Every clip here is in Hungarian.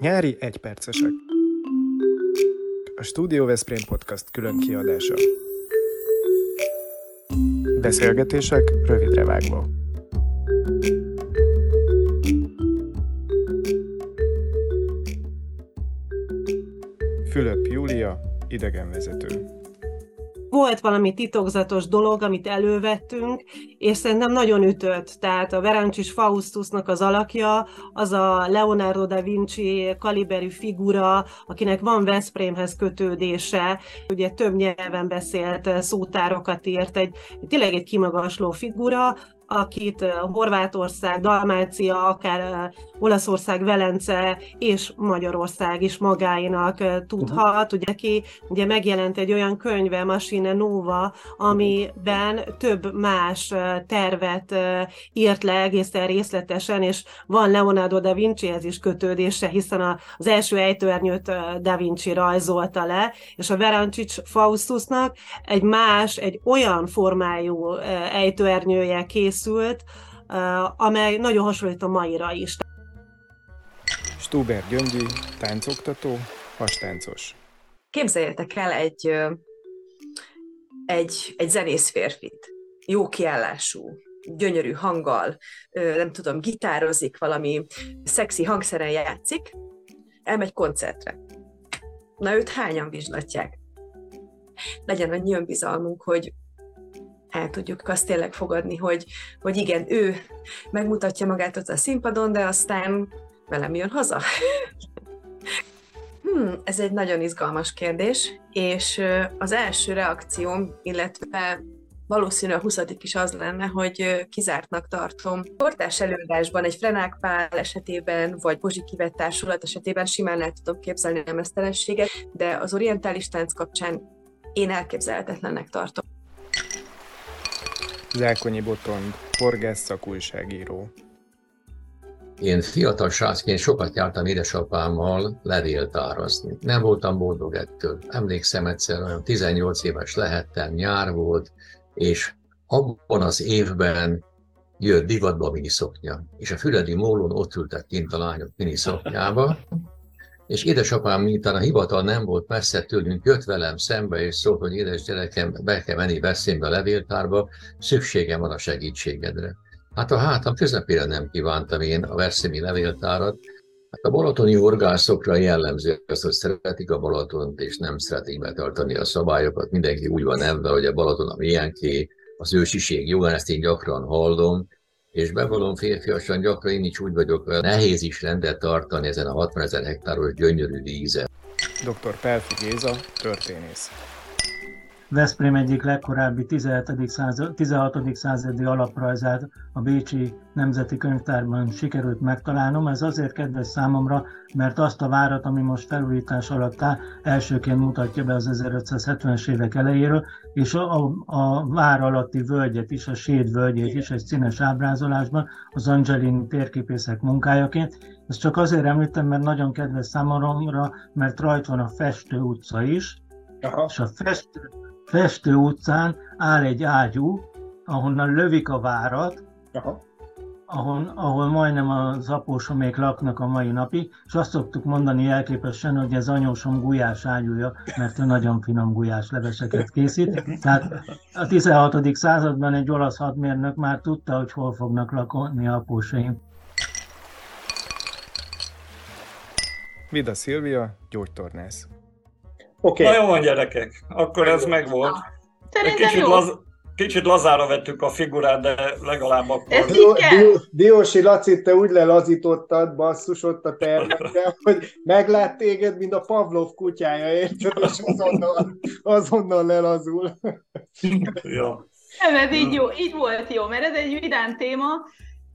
Nyári egypercesek. A Studio Veszprém Podcast külön kiadása. Beszélgetések rövidre vágva. Fülöp Júlia, idegenvezető volt valami titokzatos dolog, amit elővettünk, és szerintem nagyon ütött. Tehát a Verancsis Faustusnak az alakja, az a Leonardo da Vinci kaliberű figura, akinek van Veszprémhez kötődése, ugye több nyelven beszélt szótárokat írt, egy, tényleg egy kimagasló figura, akit Horvátország, Dalmácia, akár Olaszország, Velence és Magyarország is magáinak tudhat. Ugye ki ugye megjelent egy olyan könyve, Machine Nova, amiben több más tervet írt le egészen részletesen, és van Leonardo da Vincihez is kötődése, hiszen az első ejtőernyőt da Vinci rajzolta le, és a Verancic Faustusnak egy más, egy olyan formájú ejtőernyője készült, készült, amely nagyon hasonlít a maira is. Stuber Gyöngyi, táncoktató, hastáncos. Képzeljétek el egy, egy, egy zenész férfit, jó kiállású, gyönyörű hanggal, nem tudom, gitározik, valami szexi hangszeren játszik, elmegy koncertre. Na őt hányan vizslatják? Legyen annyi önbizalmunk, hogy el tudjuk azt tényleg fogadni, hogy, hogy igen, ő megmutatja magát ott a színpadon, de aztán velem jön haza. hmm, ez egy nagyon izgalmas kérdés, és az első reakcióm, illetve valószínű a 20 is az lenne, hogy kizártnak tartom. Portás előadásban, egy Frenák Pál esetében, vagy Pozsiki Társulat esetében simán el tudom képzelni a mesztelenséget, de az orientális tánc kapcsán én elképzelhetetlennek tartom. Zákonyi Botond, horgász szakújságíró. Én fiatal srácként sokat jártam édesapámmal levéltárazni. Nem voltam boldog ettől. Emlékszem egyszer, olyan 18 éves lehettem, nyár volt, és abban az évben jött divatba miniszoknya, és a Füredi Mólon ott ültek kint a lányok miniszoknyába, és édesapám, miután a hivatal nem volt messze tőlünk, jött velem szembe, és szólt, hogy édes gyerekem, be kell menni veszélybe a levéltárba, szükségem van a segítségedre. Hát a hátam közepére nem kívántam én a veszélyi levéltárat, Hát a balatoni horgászokra jellemző az, hogy szeretik a Balatont, és nem szeretik betartani a szabályokat. Mindenki úgy van ebben, hogy a Balaton a milyenké, az ősiség jó, ezt én gyakran hallom, és bevallom férfiasan gyakran én is úgy vagyok, nehéz is rendet tartani ezen a 60 ezer hektáros gyönyörű vízen. Dr. Pelfi Géza, történész. Veszprém egyik legkorábbi 17. Század, 16. századi alaprajzát a Bécsi Nemzeti Könyvtárban sikerült megtalálnom. Ez azért kedves számomra, mert azt a várat, ami most felújítás alatt áll, elsőként mutatja be az 1570-es évek elejéről, és a, a, a vár alatti völgyet is, a Séd völgyét is egy színes ábrázolásban, az Angelini térképészek munkájaként. Ezt csak azért említem, mert nagyon kedves számomra, mert rajta van a Festő utca is, Aha. és a Festő, Festő utcán áll egy ágyú, ahonnan lövik a várat, Aha. Ahol, ahol majdnem az apósomék laknak a mai napig, és azt szoktuk mondani elképesen, hogy ez anyósom gulyás ágyúja, mert ő nagyon finom gulyás leveseket készít. Tehát a 16. században egy olasz hadmérnök már tudta, hogy hol fognak lakni apósaim. Vida Szilvia, gyógytornász. Oké. Okay. Na jó van, gyerekek, akkor ez megvolt. Szerintem kicsit, jó. Laz, kicsit lazára vettük a figurát, de legalább akkor... Ez így kell. Diósi Laci, te úgy lelazítottad basszus ott a termekre, hogy meglát téged, mint a Pavlov kutyája, érted? És azonnal, azonnal lelazul. jó. Nem, ez így jó, így volt jó, mert ez egy vidám téma,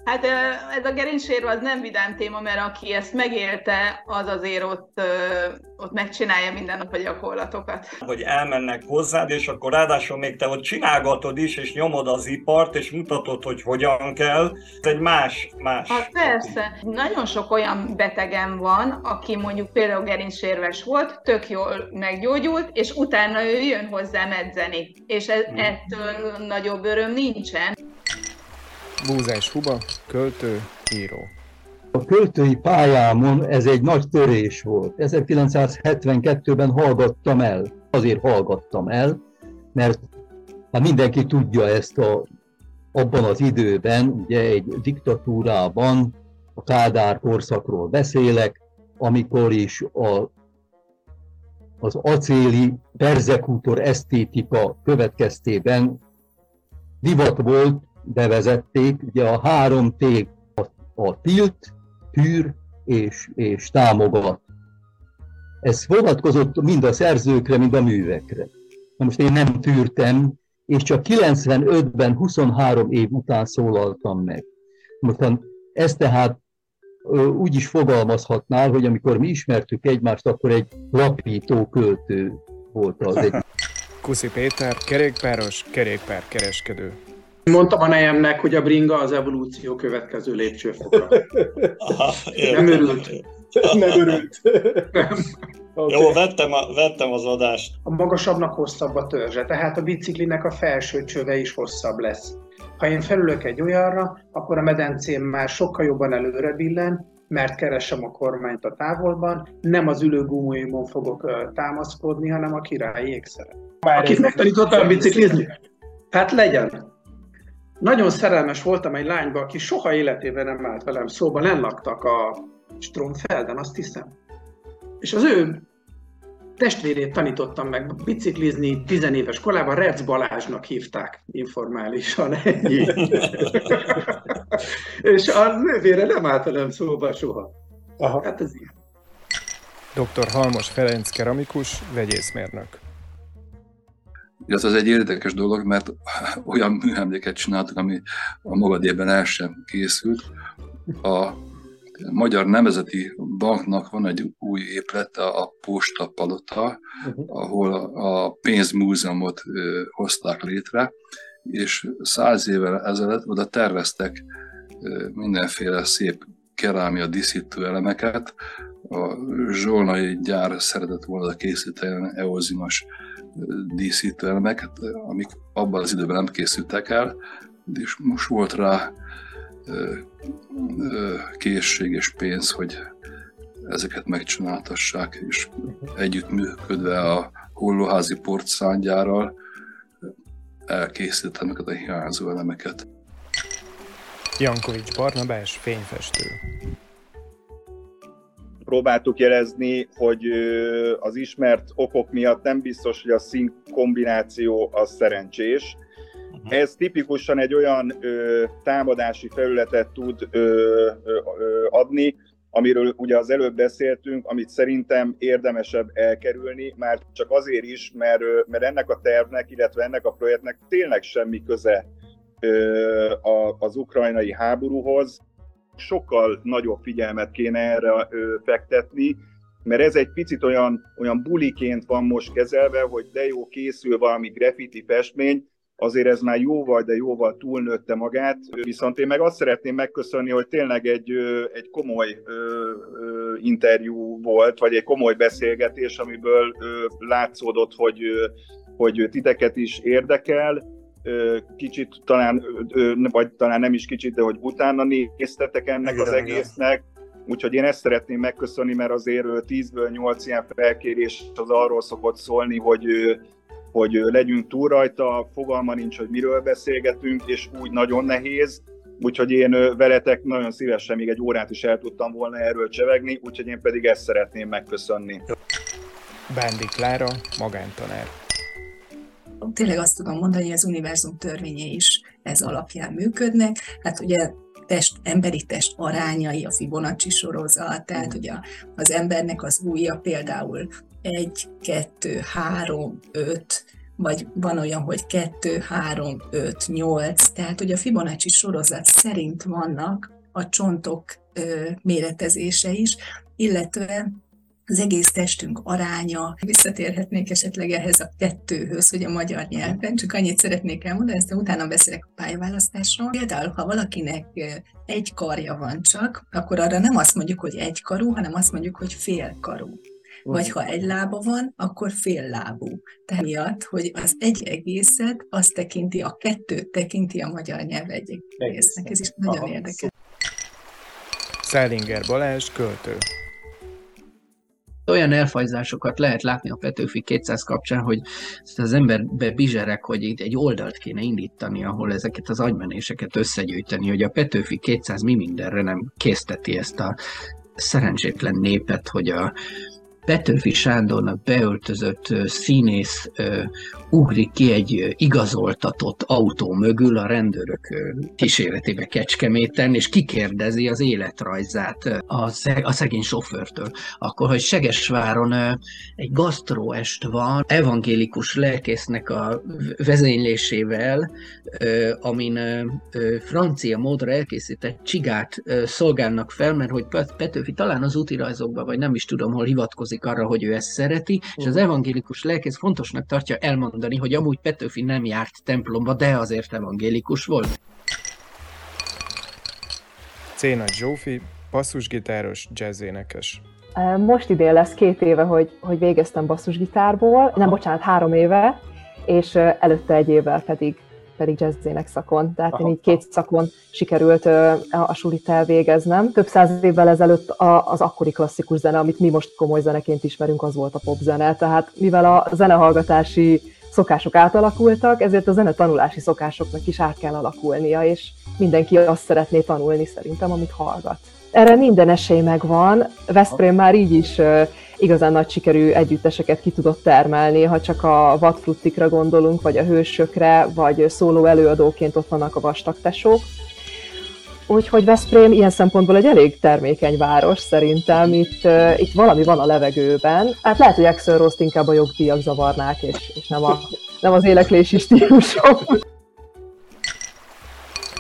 Hát ez a gerincsérv az nem vidám téma, mert aki ezt megélte, az azért ott, ott megcsinálja minden nap a gyakorlatokat. Hogy elmennek hozzád, és akkor ráadásul még te ott csinálgatod is, és nyomod az ipart, és mutatod, hogy hogyan kell. Ez egy más, más. Hát persze. Nagyon sok olyan betegem van, aki mondjuk például gerincsérves volt, tök jól meggyógyult, és utána ő jön hozzám edzeni. És ez, hmm. ettől nagyobb öröm nincsen. Búzás Huba, költő, író. A költői pályámon ez egy nagy törés volt. 1972-ben hallgattam el. Azért hallgattam el, mert hát mindenki tudja ezt a, abban az időben, ugye egy diktatúrában, a Kádár korszakról beszélek, amikor is a, az acéli perzekútor esztétika következtében divat volt, bevezették, ugye a három T, a, a tilt, tűr és, és támogat. Ez vonatkozott mind a szerzőkre, mind a művekre. Na most én nem tűrtem, és csak 95-ben, 23 év után szólaltam meg. Most ez tehát úgy is fogalmazhatnál, hogy amikor mi ismertük egymást, akkor egy lapító költő volt az egy. Kuszi Péter, kerékpáros, kerékpárkereskedő. Mondtam a nejemnek, hogy a bringa az evolúció következő lépcsőfoka. Aha, nem örült. Nem örült. Nem. Okay. Jó, vettem, a, vettem az adást. A magasabbnak hosszabb a törzse, tehát a biciklinek a felső csöve is hosszabb lesz. Ha én felülök egy olyanra, akkor a medencém már sokkal jobban előre billen, mert keresem a kormányt a távolban, nem az ülőgumóimon fogok támaszkodni, hanem a királyi ékszere. Akit megtanítottam biciklizni? Hát legyen. Nagyon szerelmes voltam egy lányba, aki soha életében nem állt velem szóba, nem laktak a Stromfelden, azt hiszem. És az ő testvérét tanítottam meg biciklizni tizenéves korában, Rec Balázsnak hívták informálisan ennyi. és a nővére nem állt velem szóba soha. Aha. Hát ez ilyen. Dr. Halmos Ferenc keramikus, vegyészmérnök. Ez az egy érdekes dolog, mert olyan műemléket csináltak, ami a magadében el sem készült. A Magyar Nemzeti Banknak van egy új épülete, a Posta Palota, uh-huh. ahol a pénzmúzeumot hozták létre, és száz évvel ezelőtt oda terveztek mindenféle szép kerámia díszítő elemeket. A zsolnai gyár szeretett volna készíteni eozinos díszítő elemeket, amik abban az időben nem készültek el, és most volt rá készség és pénz, hogy ezeket megcsináltassák, és együttműködve a Hollóházi portszángyárral elkészítettem ezeket a hiányzó elemeket. Jankovics Barnabás, fényfestő próbáltuk jelezni, hogy az ismert okok miatt nem biztos, hogy a szín kombináció az szerencsés. Uh-huh. Ez tipikusan egy olyan ö, támadási felületet tud ö, ö, ö, adni, amiről ugye az előbb beszéltünk, amit szerintem érdemesebb elkerülni, már csak azért is, mert, mert ennek a tervnek, illetve ennek a projektnek tényleg semmi köze ö, a, az ukrajnai háborúhoz, sokkal nagyobb figyelmet kéne erre ö, fektetni, mert ez egy picit olyan, olyan buliként van most kezelve, hogy de jó, készül valami graffiti festmény, azért ez már jóval, de jóval túlnőtte magát. Viszont én meg azt szeretném megköszönni, hogy tényleg egy, egy komoly interjú volt, vagy egy komoly beszélgetés, amiből látszódott, hogy, hogy titeket is érdekel, kicsit talán, vagy talán nem is kicsit, de hogy utána néztetek ennek igen, az egésznek, Úgyhogy én ezt szeretném megköszönni, mert azért 10-ből 8 ilyen felkérés az arról szokott szólni, hogy, hogy legyünk túl rajta, fogalma nincs, hogy miről beszélgetünk, és úgy nagyon nehéz, úgyhogy én veletek nagyon szívesen még egy órát is el tudtam volna erről csevegni, úgyhogy én pedig ezt szeretném megköszönni. Bándi Klára, magántanár tényleg azt tudom mondani, hogy az univerzum törvényei is ez alapján működnek. Hát ugye test, emberi test arányai, a Fibonacci sorozat, tehát ugye az embernek az ujja például 1, 2, 3, 5, vagy van olyan, hogy 2, 3, 5, 8, tehát hogy a Fibonacci sorozat szerint vannak a csontok ö, méretezése is, illetve az egész testünk aránya. Visszatérhetnék esetleg ehhez a kettőhöz, hogy a magyar nyelven, csak annyit szeretnék elmondani, aztán utána beszélek a pályaválasztásról. Például, ha valakinek egy karja van csak, akkor arra nem azt mondjuk, hogy egy karú, hanem azt mondjuk, hogy fél karú. vagy ha egy lába van, akkor fél lábú. Tehát miatt, hogy az egy egészet, azt tekinti, a kettőt tekinti a magyar nyelv egy egésznek. Ez is nagyon Aha. érdekes. Szellinger Balázs, költő olyan elfajzásokat lehet látni a Petőfi 200 kapcsán, hogy az emberbe bizserek, hogy itt egy oldalt kéne indítani, ahol ezeket az agymenéseket összegyűjteni, hogy a Petőfi 200 mi mindenre nem készteti ezt a szerencsétlen népet, hogy a Petőfi Sándornak beöltözött színész ugrik ki egy igazoltatott autó mögül a rendőrök kíséretébe Kecskeméten, és kikérdezi az életrajzát a, szeg- a szegény sofőrtől. Akkor, hogy Segesváron egy gasztróest van, evangélikus lelkésznek a vezénylésével, amin francia módra elkészített csigát szolgálnak fel, mert hogy Petőfi talán az útirajzokban, vagy nem is tudom, hol hivatkozik arra, hogy ő ezt szereti, és az evangélikus lelkész fontosnak tartja elmondani, mondani, hogy amúgy Petőfi nem járt templomba, de azért evangélikus volt. Céna Zsófi, basszusgitáros, jazzénekes. Most idén lesz két éve, hogy, hogy végeztem basszusgitárból, nem bocsánat, három éve, és előtte egy évvel pedig pedig jazzének szakon. Tehát Aha. én így két szakon sikerült a sulit elvégeznem. Több száz évvel ezelőtt az akkori klasszikus zene, amit mi most komoly zeneként ismerünk, az volt a popzene. Tehát mivel a zenehallgatási szokások átalakultak, ezért a zene tanulási szokásoknak is át kell alakulnia, és mindenki azt szeretné tanulni szerintem, amit hallgat. Erre minden esély megvan. Veszprém már így is igazán nagy sikerű együtteseket ki tudott termelni, ha csak a vadfluttikra gondolunk, vagy a hősökre, vagy szóló előadóként ott vannak a vastagtesók. Úgyhogy Veszprém ilyen szempontból egy elég termékeny város szerintem, itt, uh, itt valami van a levegőben. Hát lehet, hogy Excel Rost inkább a jogdíjak zavarnák, és, és nem, a, nem az éleklési stílusom.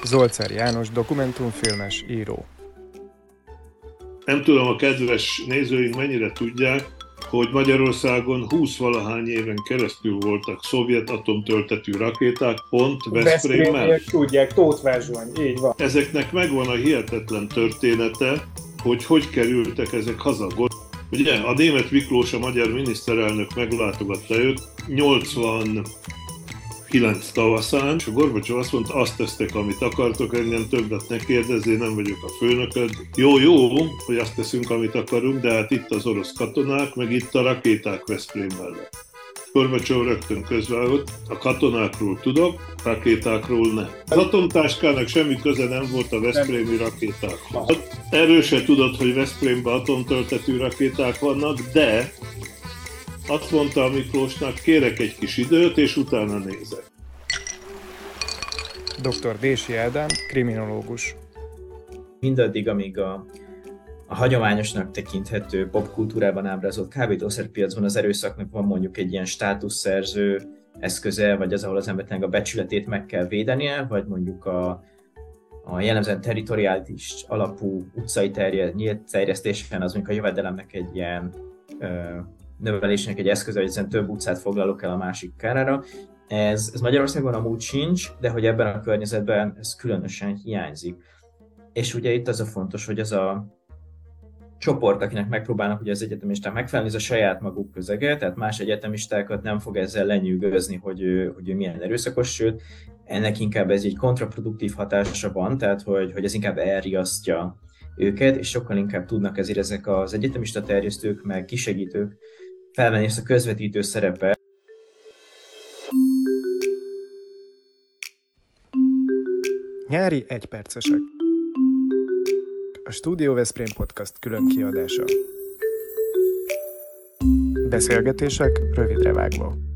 Zolcer János, dokumentumfilmes író. Nem tudom, a kedves nézőink mennyire tudják, hogy Magyarországon 20 valahány éven keresztül voltak szovjet atomtöltetű rakéták, pont Veszprémmel. Tudják, Tóth Verzsony, így van. Ezeknek megvan a hihetetlen története, hogy hogy kerültek ezek haza. Ugye a német Miklós, a magyar miniszterelnök meglátogatta őt 80 kilenc tavaszán, és a Gorbacsov azt mondta, azt tesztek, amit akartok, engem többet ne kérdezzé, nem vagyok a főnököd. Jó, jó, hogy azt teszünk, amit akarunk, de hát itt az orosz katonák, meg itt a rakéták Veszprém mellett. Gorbacsov rögtön közvágott, a katonákról tudok, rakétákról nem. Az atomtáskának semmi köze nem volt a Veszprémi rakétákhoz. Erről se tudod, hogy Veszprémben atomtöltetű rakéták vannak, de azt mondta a Miklósnak, kérek egy kis időt, és utána nézek. Dr. Dési Ádám, kriminológus. Mindaddig, amíg a, a hagyományosnak tekinthető popkultúrában ábrázolt kábítószerpiacban az erőszaknak van mondjuk egy ilyen státuszszerző eszköze, vagy az, ahol az embernek a becsületét meg kell védenie, vagy mondjuk a, a jellemzően territoriális alapú utcai terje, nyílt terjesztésen az mondjuk a jövedelemnek egy ilyen növelésnek egy eszköze, hogy ezen több utcát foglalok el a másik kárára. Ez, ez Magyarországon amúgy sincs, de hogy ebben a környezetben ez különösen hiányzik. És ugye itt az a fontos, hogy az a csoport, akinek megpróbálnak ugye az egyetemisták megfelelni, ez a saját maguk közege, tehát más egyetemistákat nem fog ezzel lenyűgözni, hogy ő, hogy ő milyen erőszakos, sőt, ennek inkább ez egy kontraproduktív hatása van, tehát hogy, hogy ez inkább elriasztja őket, és sokkal inkább tudnak ezért ezek az egyetemista terjesztők, meg kisegítők felvenni a közvetítő szerepet. Nyári egypercesek. A Studio Veszprém Podcast külön kiadása. Beszélgetések rövidre vágva.